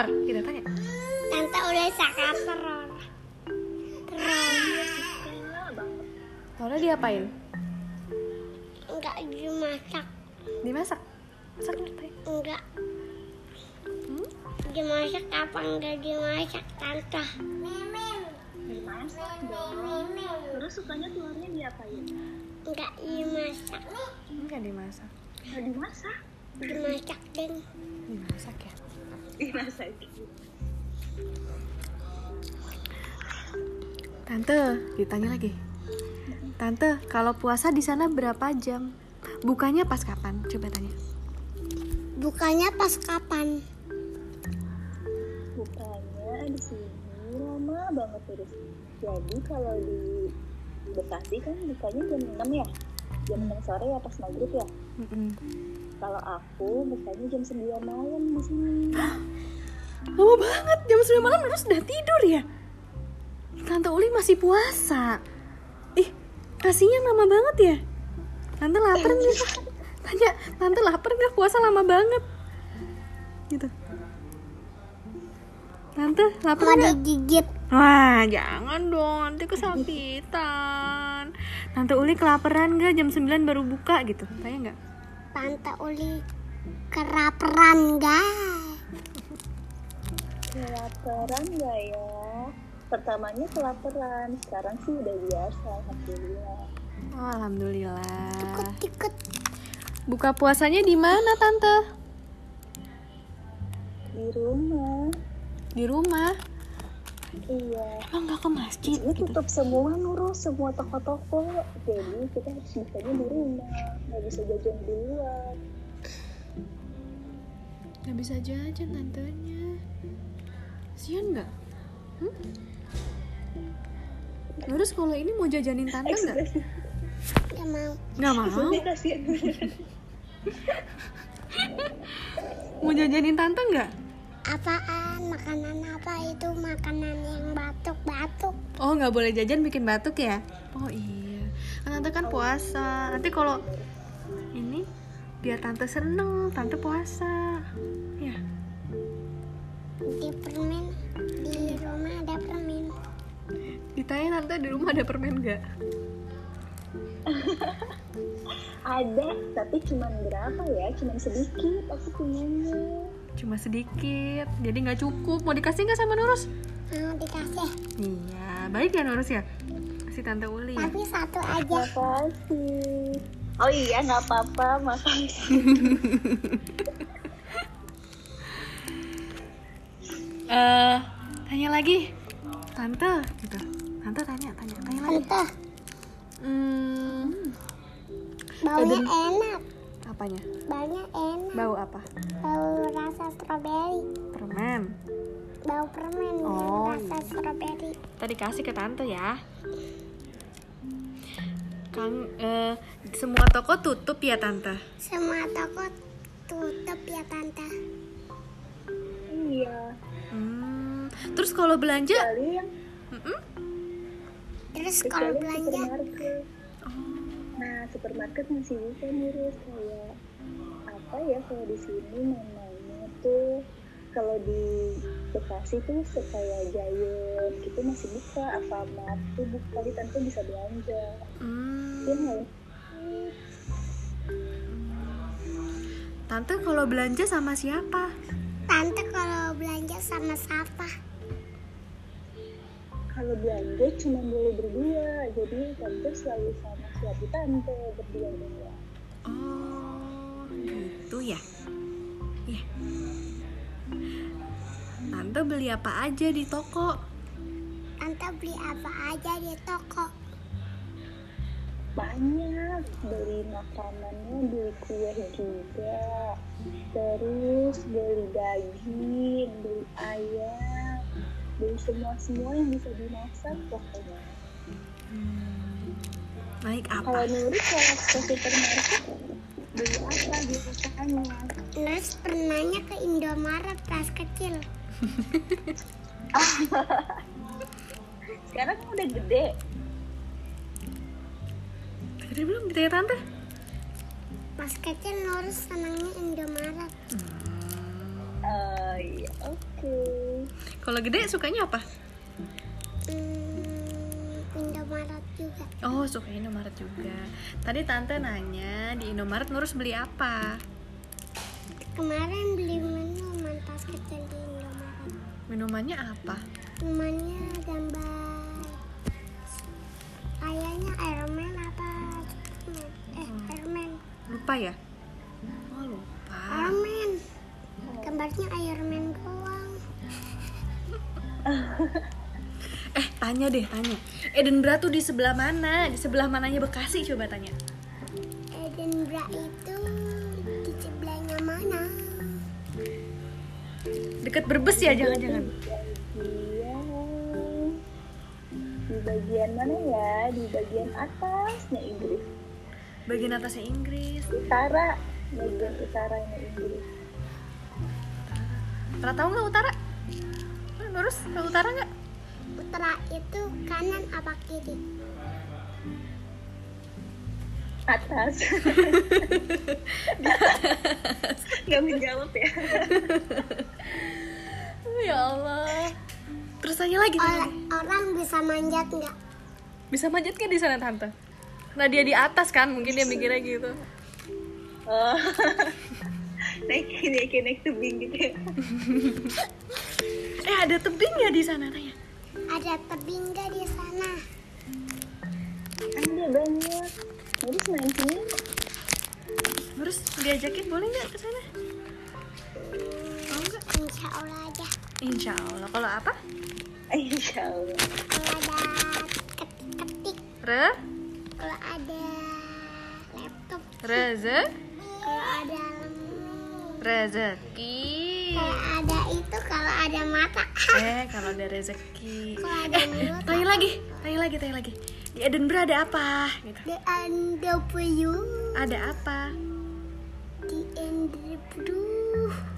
lapar kita tanya Tante udah sakit. Laura diapain Enggak dimasak. dimasak masak apa ya? Enggak. Hmm? Dimasak apa enggak dimasak tante? dimasak dong terus sukanya telurnya diapain Enggak dimasak. enggak dimasak nggak dimasak Dimasak deng. dimasak ya tante ditanya lagi. Tante kalau puasa di sana berapa jam? Bukanya pas kapan? Coba tanya. Bukannya pas kapan? bukannya di sini lama banget terus. Jadi kalau di Bekasi kan bukanya jam 6 ya. Jam 6 sore ya pas maghrib ya. Mm-mm. Kalau aku bukanya jam 9 malam di sini lama banget jam 9 malam terus udah tidur ya tante Uli masih puasa ih kasihnya lama banget ya tante lapar nggak tanya tante lapar nggak puasa lama banget gitu tante lapar Mau nggak digigit. Wah, jangan dong, nanti kesakitan. Tante Uli kelaparan gak? Jam 9 baru buka gitu. Tanya nggak? Tante Uli keraperan guys. kelaparan nggak ya pertamanya kelaparan sekarang sih udah biasa alhamdulillah Oh, alhamdulillah. Ikut-ikut. Buka puasanya di mana, Tante? di rumah Di rumah. Iya Emang nggak ke masjid ini gitu? tutup semua nurus semua toko-toko jadi kita harus bisanya di rumah nggak bisa jajan di luar Nggak bisa jajan tantenya. Sian nggak? Hmm? Terus kalau ini mau jajanin tante nggak? ekspresi Gak mau. Nggak mau. Mau jajanin tante nggak? Apaan? Makanan apa itu? Makanan yang batuk-batuk. Oh nggak boleh jajan bikin batuk ya? Oh iya, kan tante kan puasa. Nanti kalau ini biar tante seneng, tante puasa. Ya, Di permen. Di rumah ada permen. ditanya tante di rumah ada permen nggak? ada tapi cuman berapa ya cuman sedikit aku punyanya Cuma sedikit, jadi nggak cukup. Mau dikasih nggak sama Nurus? Mau dikasih. Iya, baik ya Nurus ya. Kasih tante Uli. Tapi satu aja. makasih oh iya nggak apa-apa makasih Eh, tanya lagi, tante, gitu. Tante tanya, tanya, tanya lagi. Tante, Hmm, baunya enak. Apanya? Baunya enak. Bau apa? Bau rasa stroberi. Permen. Bau permen Oh, rasa stroberi. Tadi kasih ke tante ya. Kang, eh, semua toko tutup ya tante. Semua toko tutup ya tante. iya Hmm, terus kalau belanja, kali yang Mm-mm. Terus kalau belanja supermarket masih bisa ngurus kayak apa ya kalau di sini namanya tuh kalau di Bekasi tuh kayak Giant gitu masih buka Alfamart tuh buka di tante bisa belanja Hmm, Iya nggak ya? tante kalau belanja sama siapa? tante kalau belanja sama siapa? Kalau belanja cuma boleh berdua jadi tante selalu sama suami tante berdua berdua Oh, gitu ya. Iya. Tante beli apa aja di toko? Tante beli apa aja di toko? banyak beli makanannya beli kue juga terus beli daging beli ayam beli semua semua yang bisa dimasak pokoknya Naik kalau apa? Nuri kalau ke supermarket beli apa biasanya Nurse pernahnya ke Indomaret pas kecil. sekarang kan udah gede Tadi belum ditanya tante? Pas kecil Nurse senangnya Indomaret. Oh iya, oke. Kalau gede sukanya apa? Hmm, Indomaret juga. Oh, suka Indomaret juga. Tadi tante nanya di Indomaret Nurus beli apa? Kemarin beli minuman tas kecil di Indomaret. Minumannya apa? Minumannya gambar kayaknya Ironman apa eh Ironman Lupa ya? Gambarnya Ironman doang Eh, tanya deh, tanya. Edinburgh tuh di sebelah mana? Di sebelah mananya Bekasi coba tanya. Edinburgh itu di sebelahnya mana Deket Brebes ya, jangan-jangan. Bagian di bagian mana ya? Di bagian atasnya Inggris. Bagian atasnya Inggris. Utara, bagian utaranya Inggris. Pernah tahu nggak utara? Nurus, tahu utara nggak? Utara itu kanan apa kiri Atas. Gak menjawab ya. ya Allah. Terus tanya lagi, tanya Or- orang bisa manjat nggak Bisa manjat nggak di sana tante? Nah dia di atas kan, mungkin dia mikirnya gitu. Oh. naik naik naik tebing gitu ya. Eh ada tebing ya di sana tanya? ada tebing nggak di sana Ada banyak. Terus main sini Terus diajakin boleh nggak ke sana? Insya Allah aja Insya Allah. Kalau apa? Insya Allah. kalau ada ketik-ketik Re, kalau ada laptop reze, ada rezeki. kalau ada itu kalau ada mata Eh kalau ada rezeki. kalau ada mulut Tanya lagi, tanya lagi, tanya lagi. Di Edinburgh ada apa? Gitu. the NW Ada apa? di NW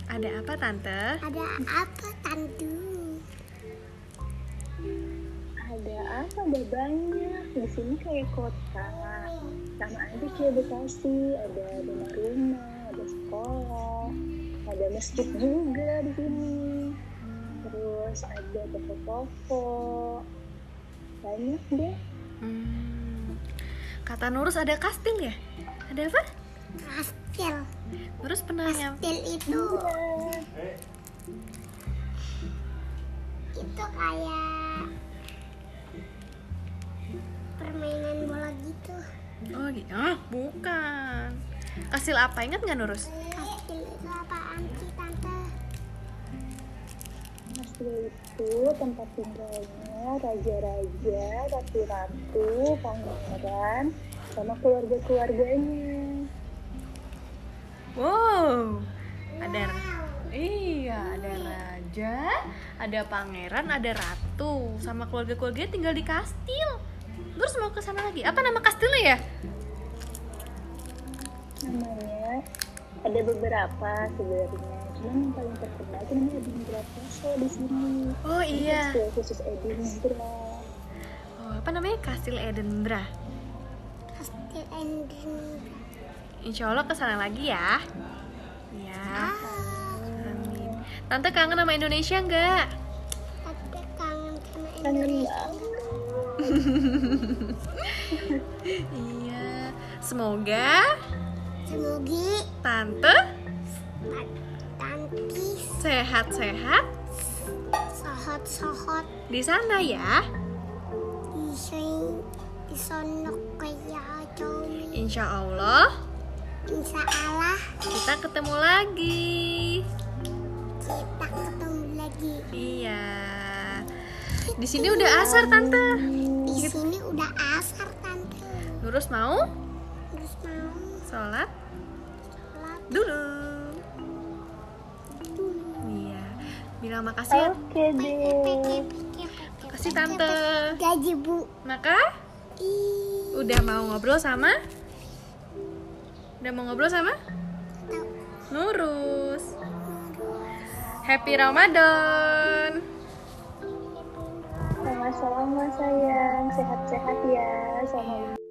Ada apa tante? ada apa tantu Ada apa? Ada banyak. Di sini kayak kota. Sama aja kayak Bekasi. Ada masjid juga di sini. Terus ada toko-toko. Banyak deh. Hmm, kata Nurus ada kastil ya? Ada apa? kastil Nurus pernah kastil itu itu kayak permainan bola gitu Oh gitu? Ah, bukan. Kastil apa? Ingat nggak Nurus? kastil Itu tempat tinggalnya raja-raja, ratu-ratu, pangeran, sama keluarga-keluarganya. Wow, ada iya ada raja, ada pangeran, ada ratu, sama keluarga-keluarganya tinggal di kastil. Terus mau ke sana lagi? Apa nama kastilnya ya? namanya ada beberapa sebenarnya cuman yang paling terkenal itu namanya Edinburgh Castle di sini Oh iya. Kastil khusus Edinburgh Oh, apa namanya? Kastil Edinburgh. kastil Edinburgh Insya Allah ke sana lagi ya. Ya. ah Amin. Tante kangen sama Indonesia nggak? tante kangen sama Indonesia Iya. Semoga semoga tante tanti sehat-sehat? Sohot-sohot di sana ya. iseng isonok kayak Insya Allah. Insya Allah. Kita ketemu lagi. kita ketemu lagi. Iya. Di sini udah asar tante. di sini udah asar tante. Nurus mau? Terus mau. Sholat. Sholat. Dulu. Bilang makasih ya. oke deh Makasih tante. gaji bu Maka udah mau ngobrol sama Udah mau ngobrol sama. Nurus. Happy Ramadan. sama-sama sayang sehat-sehat ya sama